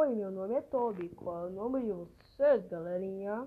Oi, meu nome é Toby. Qual é o nome de vocês, galerinha?